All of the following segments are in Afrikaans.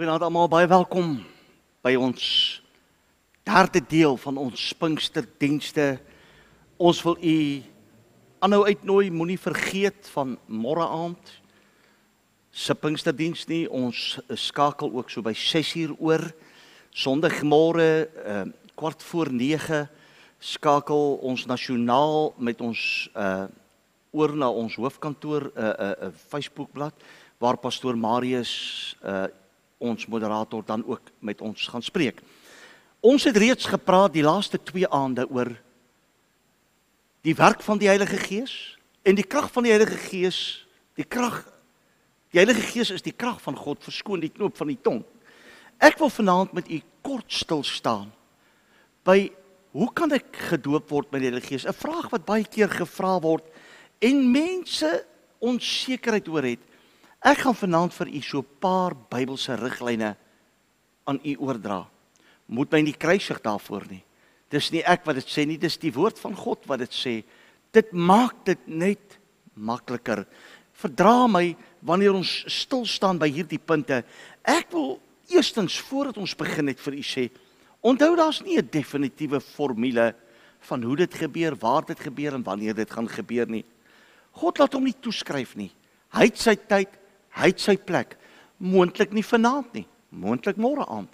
Goeienaand almal, baie welkom by ons derde deel van ons Pinksterdienste. Ons wil u aanhou uitnooi, moenie vergeet van môre aand se Pinksterdiens nie. Ons skakel ook so by 6uur oor. Sondagmôre uh, kwart voor 9 skakel ons nasionaal met ons uh oor na ons hoofkantoor 'n uh, 'n uh, uh, Facebookblad waar pastoor Marius uh ons moderator dan ook met ons gaan spreek. Ons het reeds gepraat die laaste 2 aande oor die werk van die Heilige Gees en die krag van die Heilige Gees, die krag die Heilige Gees is die krag van God, verskoon die knoop van die tong. Ek wil vanaand met u kort stil staan by hoe kan ek gedoop word met die Heilige Gees? 'n Vraag wat baie keer gevra word en mense onsekerheid oor het. Ek gaan vanaand vir u so 'n paar Bybelse riglyne aan u oordra. Moet my nie kruisig daarvoor nie. Dis nie ek wat dit sê nie, dis die woord van God wat dit sê. Dit maak dit net makliker. Verdra my wanneer ons stil staan by hierdie punte. Ek wil eerstens voordat ons begin net vir u sê, onthou daar's nie 'n definitiewe formule van hoe dit gebeur, waar dit gebeur en wanneer dit gaan gebeur nie. God laat hom nie toeskryf nie. Hy het sy tyd, Hy het sy plek. Moontlik nie vanaand nie, moontlik môre aand.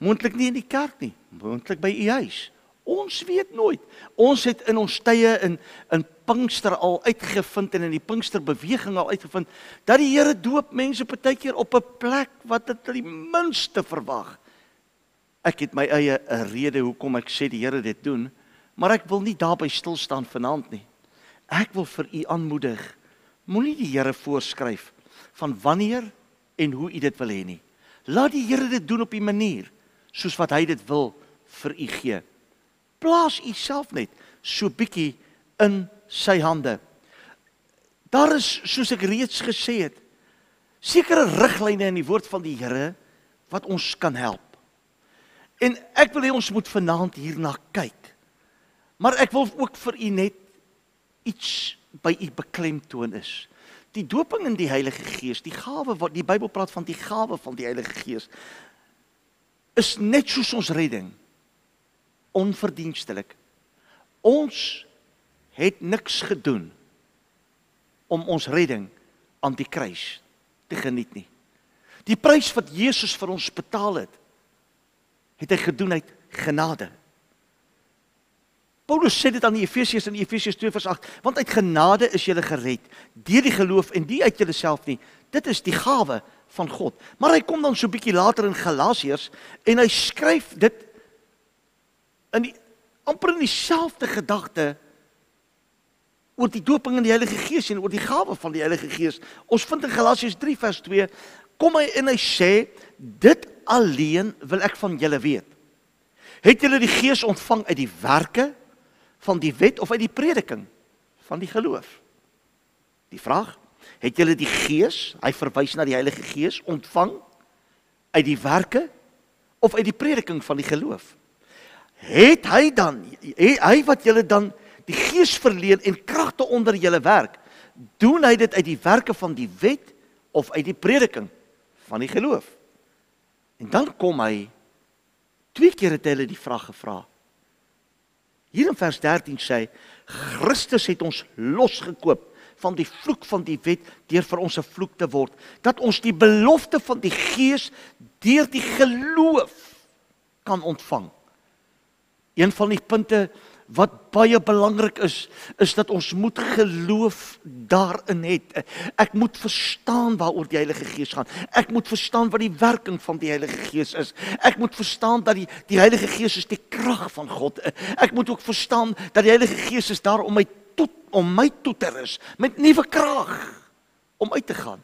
Moontlik nie in die kerk nie, moontlik by u huis. Ons weet nooit. Ons het in ons tye in in Pinkster al uitgevind en in die Pinksterbeweging al uitgevind dat die Here doop mense partykeer op 'n plek wat dit die minste verwag. Ek het my eie 'n rede hoekom ek sê die Here dit doen, maar ek wil nie daarby stil staan vanaand nie. Ek wil vir u aanmoedig. Moenie die Here voorskryf van wanneer en hoe u dit wil hê nie. Laat die Here dit doen op 'n manier soos wat hy dit wil vir u gee. Plaas u self net so bietjie in sy hande. Daar is soos ek reeds gesê het sekere riglyne in die woord van die Here wat ons kan help. En ek wil hê ons moet vanaand hierna kyk. Maar ek wil ook vir u net iets by u beklemtoon is die doping in die Heilige Gees, die gawe wat die Bybel praat van die gawe van die Heilige Gees is net soos ons redding onverdienstelik. Ons het niks gedoen om ons redding aan die kruis te geniet nie. Die prys wat Jesus vir ons betaal het, het hy gedoen uit genade. Paulus sê dit aan die Efesiërs in Efesiërs 2:8, want uit genade is jy gered deur die geloof en nie uit jouself nie. Dit is die gawe van God. Maar hy kom dan so bietjie later in Galasiërs en hy skryf dit in die amper in dieselfde gedagte oor die doping in die Heilige Gees en oor die gawe van die Heilige Gees. Ons vind in Galasiërs 3 vers 2 kom hy en hy sê dit alleen wil ek van julle weet. Het julle die Gees ontvang uit die werke van die wet of uit die prediking van die geloof? Die vraag, het julle die Gees, hy verwys na die Heilige Gees ontvang uit die werke of uit die prediking van die geloof? Het hy dan hy wat julle dan die Gees verleen en kragte onder julle werk, doen hy dit uit die werke van die wet of uit die prediking van die geloof? En dan kom hy twee keer het hulle die vraag gevra. Hier in vers 13 sê Christus het ons losgekoop van die vloek van die wet deur vir ons 'n vloek te word dat ons die belofte van die gees deur die geloof kan ontvang. Een van die punte wat baie belangrik is, is dat ons moet geloof daarin het. Ek moet verstaan waaroor die Heilige Gees gaan. Ek moet verstaan wat die werking van die Heilige Gees is. Ek moet verstaan dat die die Heilige Gees is die krag van God. Ek moet ook verstaan dat die Heilige Gees is daar om my tot om my toe te rus met nuwe krag om uit te gaan.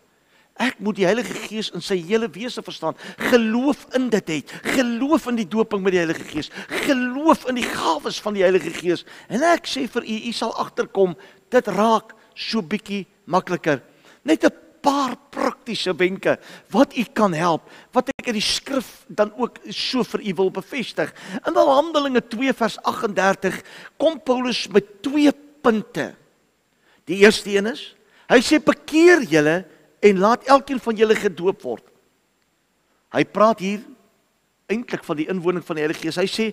Ek moet die Heilige Gees in sy hele wese verstaan. Geloof in dit het. Geloof in die dooping met die Heilige Gees. Geloof in die gawes van die Heilige Gees. En ek sê vir u, u sal agterkom, dit raak so bietjie makliker. Net 'n paar praktiese wenke wat u kan help, wat ek in die skrif dan ook so vir u wil bevestig. In Handelinge 2 vers 38 kom Paulus met twee punte. Die eerste een is, hy sê bekeer julle en laat elkeen van julle gedoop word. Hy praat hier eintlik van die inwoning van die Heilige Gees. Hy sê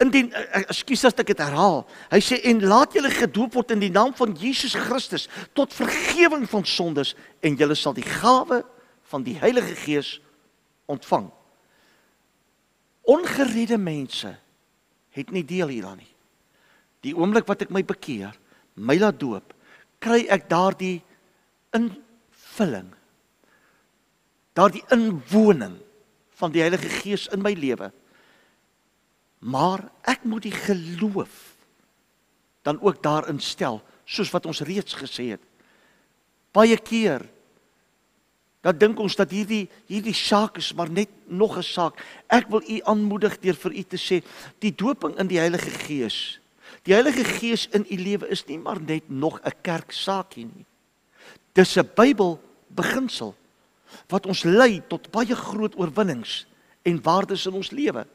indien eh, eh, ekskuus as ek dit herhaal. Hy sê en laat julle gedoop word in die naam van Jesus Christus tot vergifnis van sondes en julle sal die gawe van die Heilige Gees ontvang. Ongeredde mense het nie deel hieraan nie. Die oomblik wat ek my bekeer, my laat doop, kry ek daardie invulling. Daardie inwoning van die Heilige Gees in my lewe. Maar ek moet die geloof dan ook daarin stel, soos wat ons reeds gesê het. Baie keer dan dink ons dat hierdie hierdie saak is maar net nog 'n saak. Ek wil u aanmoedig deur vir u te sê, die doping in die Heilige Gees. Die Heilige Gees in u lewe is nie maar net nog 'n kerksaakie nie. Dis 'n Bybel beginsel wat ons lei tot baie groot oorwinnings en waardes in ons lewe.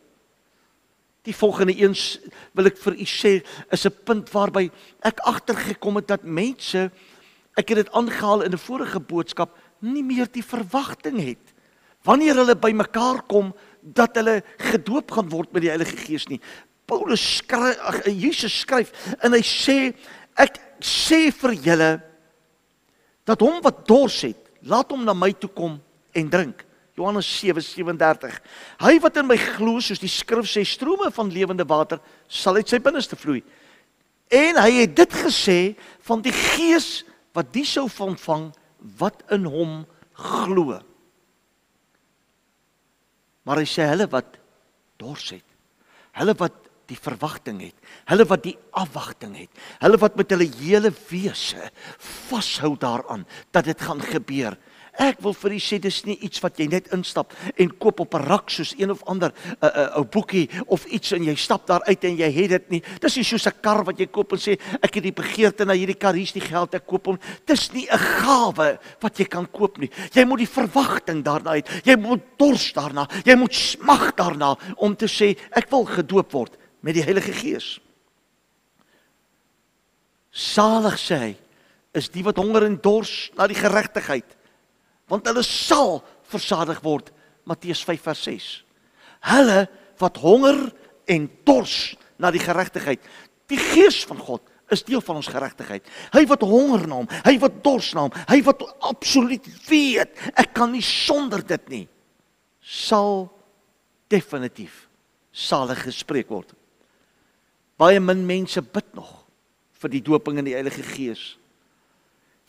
Die volgende eens wil ek vir u sê is 'n punt waarby ek agtergekom het dat mense ek het dit aangehaal in 'n vorige boodskap nie meer die verwagting het wanneer hulle bymekaar kom dat hulle gedoop gaan word met die Heilige Gees nie. Paulus skryf ag Jesus skryf en hy sê ek sê vir julle dat hom wat dors het, laat hom na my toe kom en drink. Johannes 7:37. Hy wat in my glo, soos die skrif sê, strome van lewende water sal uit sy binneste vloei. En hy het dit gesê van die Gees wat die sou ontvang wat in hom glo. Maar hy sê hulle wat dors het, hulle wat die verwagting het, hulle wat die afwagting het, hulle wat met hulle hele wese vashou daaraan dat dit gaan gebeur. Ek wil vir u sê dis nie iets wat jy net instap en koop op 'n rak soos een of ander 'n uh, 'n uh, 'n boekie of iets en jy stap daar uit en jy het dit nie. Dis nie soos 'n kar wat jy koop en sê ek het die begeerte na hierdie kar, hier's die geld ek koop hom. Dis nie 'n gawe wat jy kan koop nie. Jy moet die verwagting daarna hê. Jy moet dors daarna. Jy moet smag daarna om te sê ek wil gedoop word met die Heilige Gees. Salig sê hy is die wat honger en dors na die geregtigheid want hulle sal versadig word Matteus 5 vers 6 hulle wat honger en dors na die geregtigheid die gees van God is deel van ons geregtigheid hy wat honger na hom hy wat dors na hom hy wat absoluut weet ek kan nie sonder dit nie sal definitief salig gespreek word baie min mense bid nog vir die doping in die Heilige Gees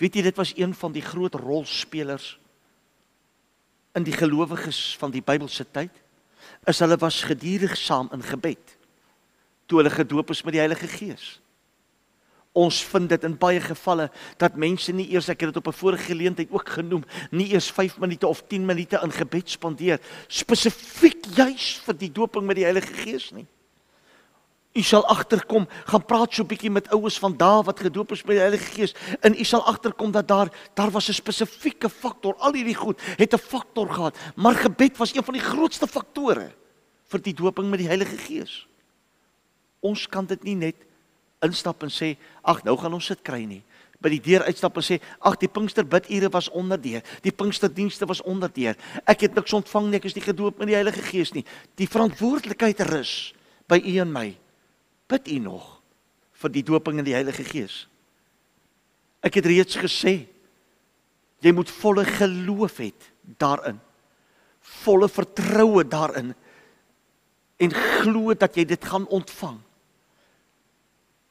weet jy dit was een van die groot rolspelers in die gelowiges van die Bybelse tyd is hulle was gedurig saam in gebed toe hulle gedoop is met die Heilige Gees. Ons vind dit in baie gevalle dat mense nie eers ek het dit op 'n vorige geleentheid ook genoem, nie eers 5 minute of 10 minute in gebed spandeer spesifiek juis vir die doping met die Heilige Gees nie. U sal agterkom, gaan praat so 'n bietjie met oues van daar wat gedoop is met die Heilige Gees. En u sal agterkom dat daar daar was 'n spesifieke faktor. Al hierdie goed het 'n faktor gehad, maar gebed was een van die grootste faktore vir die doping met die Heilige Gees. Ons kan dit nie net instap en sê, "Ag, nou gaan ons dit kry nie." by die deur uitstap en sê ag die Pinksterbidure was onderdeur die Pinksterdienste was onderdeur ek het niks ontvang nie. Ek is nie gedoop met die Heilige Gees nie. Die verantwoordelikheid rus by u en my bid u nog vir die doping in die Heilige Gees? Ek het reeds gesê jy moet volle geloof hê daarin. Volle vertroue daarin en glo dat jy dit gaan ontvang.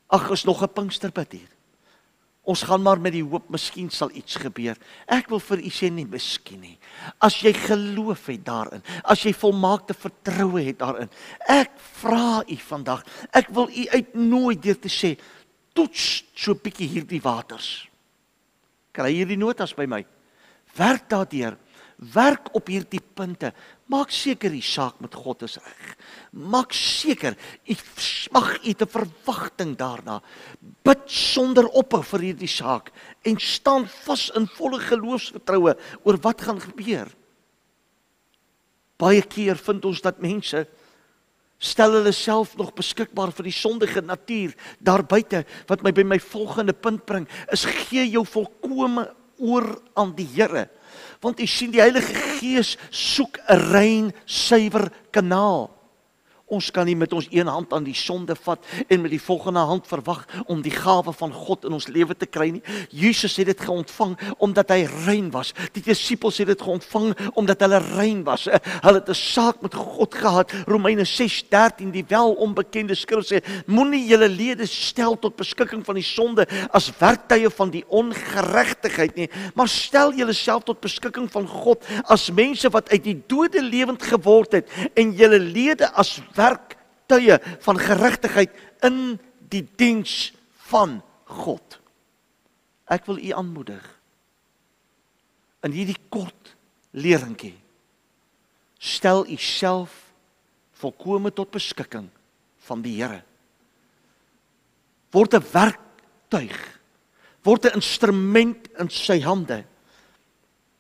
Ag, is nog 'n Pinksterbid hier. Ons gaan maar met die hoop miskien sal iets gebeur. Ek wil vir u sê nie miskien nie. As jy geloof het daarin, as jy volmaakte vertroue het daarin. Ek vra u vandag, ek wil u uitnooi deur te sê toets so 'n bietjie hierdie waters. Kry hierdie notas by my. Werk daardeur werk op hierdie punte. Maak seker die saak met God is reg. Maak seker u smag u te verwagting daarna. Bid sonder ophou vir hierdie saak en staan vas in volle geloofsvertroue oor wat gaan gebeur. Baie keer vind ons dat mense stel hulle self nog beskikbaar vir die sondige natuur daar buite wat my by my volgende punt bring is gee jou volkome oor aan die Here Want u sien die Heilige Gees soek 'n rein, suiwer kanaal. Ons kan nie met ons een hand aan die sonde vat en met die volgende hand verwag om die gawe van God in ons lewe te kry nie. Jesus het dit geontvang omdat hy rein was. Die disippels het dit geontvang omdat hulle rein was. Eh, hulle het 'n saak met God gehad. Romeine 6:13 die wel onbekende skrif sê: Moenie julle lede stel tot beskikking van die sonde as werktuie van die ongeregtigheid nie, maar stel julleself tot beskikking van God as mense wat uit die dode lewend geword het en julle lede as werktuie van geregtigheid in die diens van God. Ek wil u aanmoedig in hierdie kort leringkie stel u self volkome tot beskikking van die Here. Word 'n werktuig, word 'n instrument in sy hande.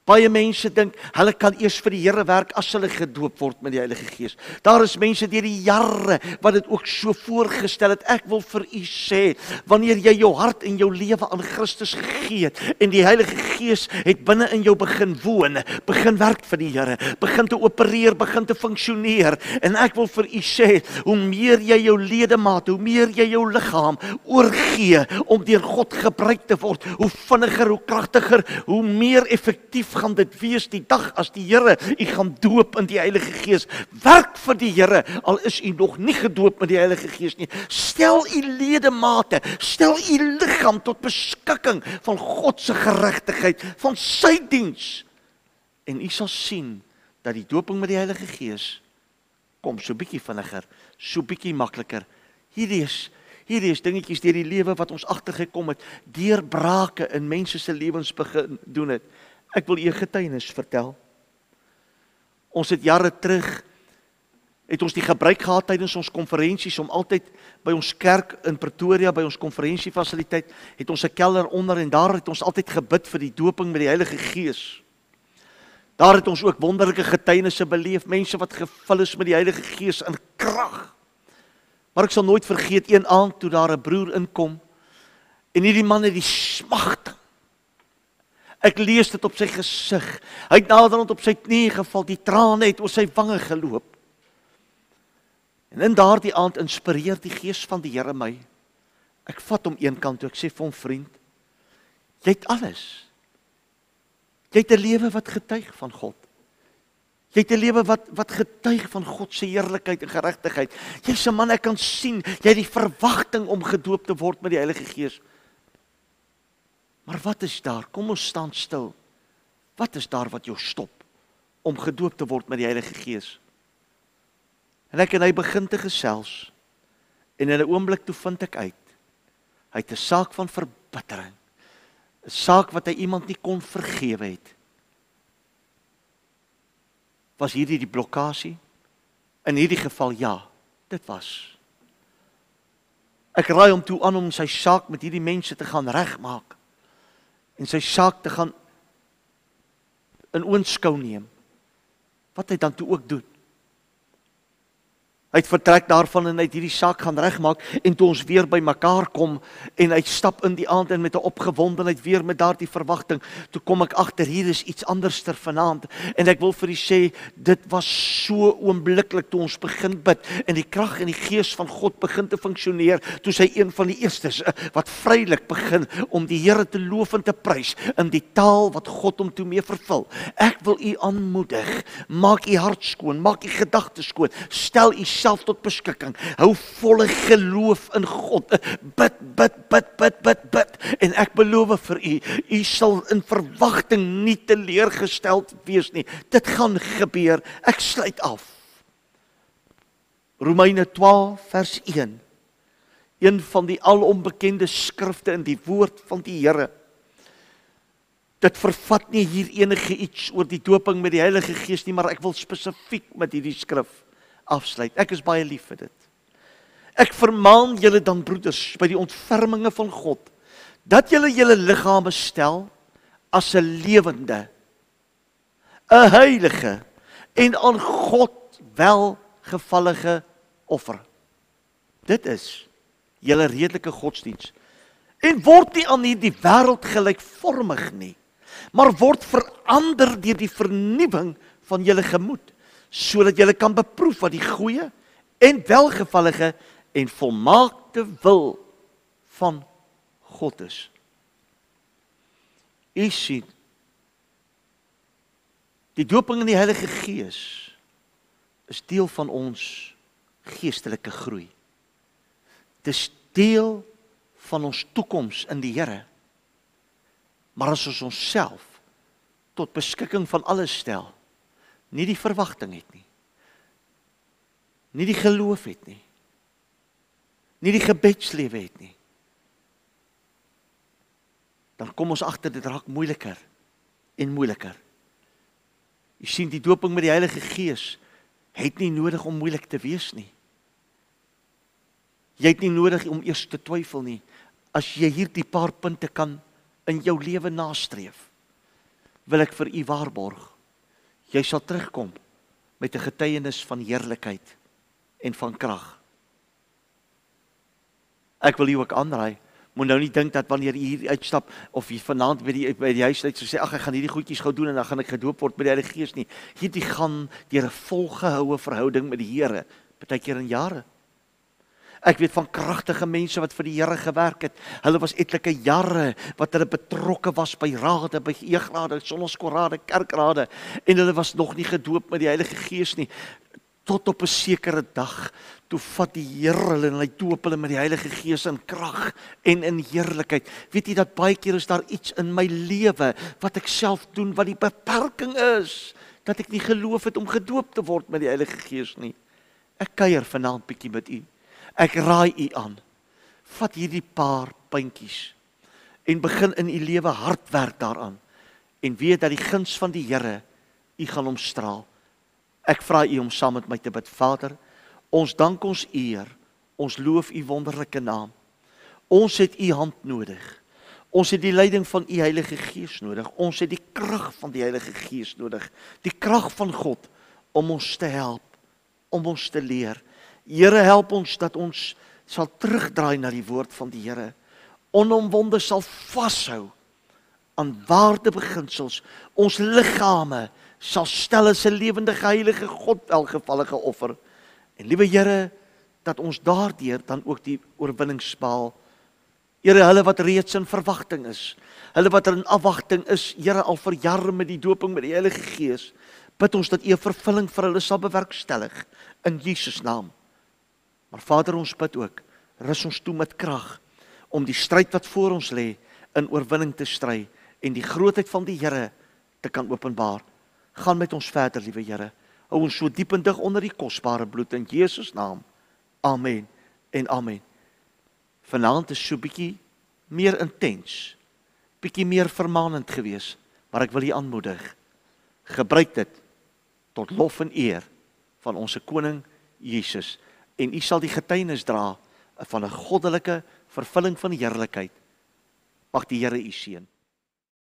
Baie mense dink hulle kan eers vir die Here werk as hulle gedoop word met die Heilige Gees. Daar is mense deur die jare wat dit ook so voorgestel het. Ek wil vir u sê, wanneer jy jou hart en jou lewe aan Christus gegee het en die Heilige Gees het binne in jou begin woon, begin werk vir die Here, begin te opereer, begin te funksioneer en ek wil vir u sê, hoe meer jy jou ledemate, hoe meer jy jou liggaam oorgee om deur God gebruik te word, hoe vinniger, hoe kragtiger, hoe meer effektief gaan dit wees die dag as die Here u gaan doop in die Heilige Gees. Werk vir die Here al is u nog nie gedoop met die Heilige Gees nie. Stel u ledemate, stel u liggaam tot beskikking van God se geregtigheid, van sy diens. En u sal sien dat die doping met die Heilige Gees kom so bietjie vinniger, so bietjie makliker. Hierdie is hierdie is dingetjies deur die lewe wat ons agtergekom het, deurbrake in mense se lewens begin doen het. Ek wil u getuienis vertel. Ons het jare terug het ons die gebruik gehad tydens ons konferensies om altyd by ons kerk in Pretoria by ons konferensiefasiliteit het ons 'n kelder onder en daar het ons altyd gebid vir die doping met die Heilige Gees. Daar het ons ook wonderlike getuienisse beleef, mense wat gevul is met die Heilige Gees in krag. Maar ek sal nooit vergeet een aand toe daar 'n broer inkom en hierdie man het die smagting Ek lees dit op sy gesig. Hy het naderhand op sy knie geval, die trane het oor sy wange geloop. En in daardie aand inspireer die gees van die Here my. Ek vat hom eenkant toe ek sê vir hom vriend, jy het alles. Jy het 'n lewe wat getuig van God. Jy het 'n lewe wat wat getuig van God se heerlikheid en geregtigheid. Jy's 'n man ek kan sien, jy het die verwagting om gedoop te word met die Heilige Gees. Maar wat is daar? Kom ons staan stil. Wat is daar wat jou stop om gedoop te word met die Heilige Gees? En ek en hy begin te gesels. En in 'n oomblik toe vind ek uit. Hy het 'n saak van verbittering. 'n Saak wat hy iemand nie kon vergewe het. Was hierdie die blokkade? In hierdie geval ja, dit was. Ek raai hom toe aan om sy saak met hierdie mense te gaan regmaak en sy saak te gaan in oënskou neem. Wat hy dan toe ook doen. Hy het vertrek daarvan en hy het hierdie saak gaan regmaak en toe ons weer by mekaar kom en hy stap in die aand en met 'n opgewondenheid weer met daardie verwagting, toe kom ek agter hier is iets anderster vanaand en ek wil vir u sê dit was so oombliklik toe ons begin bid en die krag en die gees van God begin te funksioneer, toe sy een van die eerstes eh, wat vrylik begin om die Here te loof en te prys in die taal wat God hom toe mee vervul. Ek wil u aanmoedig, maak u hart skoon, maak u gedagtes skoon, stel u jouself tot beskikking. Hou volle geloof in God. Bid, bid, bid, bid, bid, bid. En ek beloof vir u, u sal in verwagting nie teleurgesteld wees nie. Dit gaan gebeur. Ek sluit af. Romeine 12 vers 1. Een van die alonbekende skrifte in die woord van die Here. Dit vervat nie hier enige iets oor die doping met die Heilige Gees nie, maar ek wil spesifiek met hierdie skrif afsluit. Ek is baie lief vir dit. Ek vermaan julle dan broeders by die ontferminge van God dat julle julle liggame stel as 'n lewende 'n heilige en aan God welgevallige offer. Dit is julle redelike godsdiens. En word nie aan hierdie wêreld gelykvormig nie maar word verander deur die vernuwing van julle gemoed, sodat julle kan beproef wat die goeie en welgevallige en volmaakte wil van God is. U sien die dooping in die Heilige Gees is deel van ons geestelike groei. Dis deel van ons toekoms in die Here. Maar as ons onsself tot beskikking van alles stel, nie die verwagting het nie. Nie die geloof het nie. Nie die gebedslewe het nie. Dan kom ons agter dit raak moeiliker en moeiliker. Jy sien die doping met die Heilige Gees het nie nodig om moeilik te wees nie. Jy het nie nodig om eers te twyfel nie. As jy hierdie paar punte kan in jou lewe nastreef, wil ek vir u waarborg, jy sal terugkom met 'n getuienis van heerlikheid en van krag. Ek wil u ook aanraai moet nou nie dink dat wanneer jy hier uitstap of jy vanaand by die by die huis uit sê ag ek gaan hierdie goedjies gou doen en dan gaan ek gedoop word met die Heilige Gees nie. Hierdie gaan deur 'n volgehoue verhouding met die Here, baie keer in jare. Ek weet van kragtige mense wat vir die Here gewerk het. Hulle was etlike jare wat hulle betrokke was by rade, by eegrade, sonneskorrade, kerkrade en hulle was nog nie gedoop met die Heilige Gees nie tot op 'n sekere dag toe vat die Here hulle en hy doop hulle met die Heilige Gees in krag en in heerlikheid. Weet jy dat baie keer is daar iets in my lewe wat ek self doen wat die beperking is dat ek nie geloof het om gedoop te word met die Heilige Gees nie. Ek kuier vanaand bietjie met u. Ek raai u aan. Vat hierdie paar puntjies en begin in u lewe hard werk daaraan en weet dat die guns van die Here u gaan omstraal. Ek vra u om saam met my te bid. Vader, ons dank ons eer. Ons loof u wonderlike naam. Ons het u hand nodig. Ons het die leiding van u Heilige Gees nodig. Ons het die krag van die Heilige Gees nodig. Die krag van God om ons te help, om ons te leer. Here help ons dat ons sal terugdraai na die woord van die Here. Onomwonde sal vashou aan waardebeginsels. Ons liggame sal stel as 'n lewende heilige God welgevallige offer. En liewe Here, dat ons daardeur dan ook die oorwinning spaal. Here, hulle wat reeds in verwagting is, hulle wat in afwagting is, Here al vir jare met die doping met die Heilige Gees, bid ons dat U 'n vervulling vir hulle sal bewerkstellig in Jesus naam. Maar Vader, ons bid ook, rus ons toe met krag om die stryd wat voor ons lê in oorwinning te stry en die grootheid van die Here te kan openbaar gaan met ons verder, liewe Here. Hou ons so diep en dig onder die kosbare bloed in Jesus naam. Amen en amen. Vanaand is so bietjie meer intens. Bietjie meer vermaanend geweest, maar ek wil u aanmoedig. Gebruik dit tot lof en eer van ons koning Jesus en u sal die getuienis dra van 'n goddelike vervulling van die heerlikheid. Mag die Here u seën.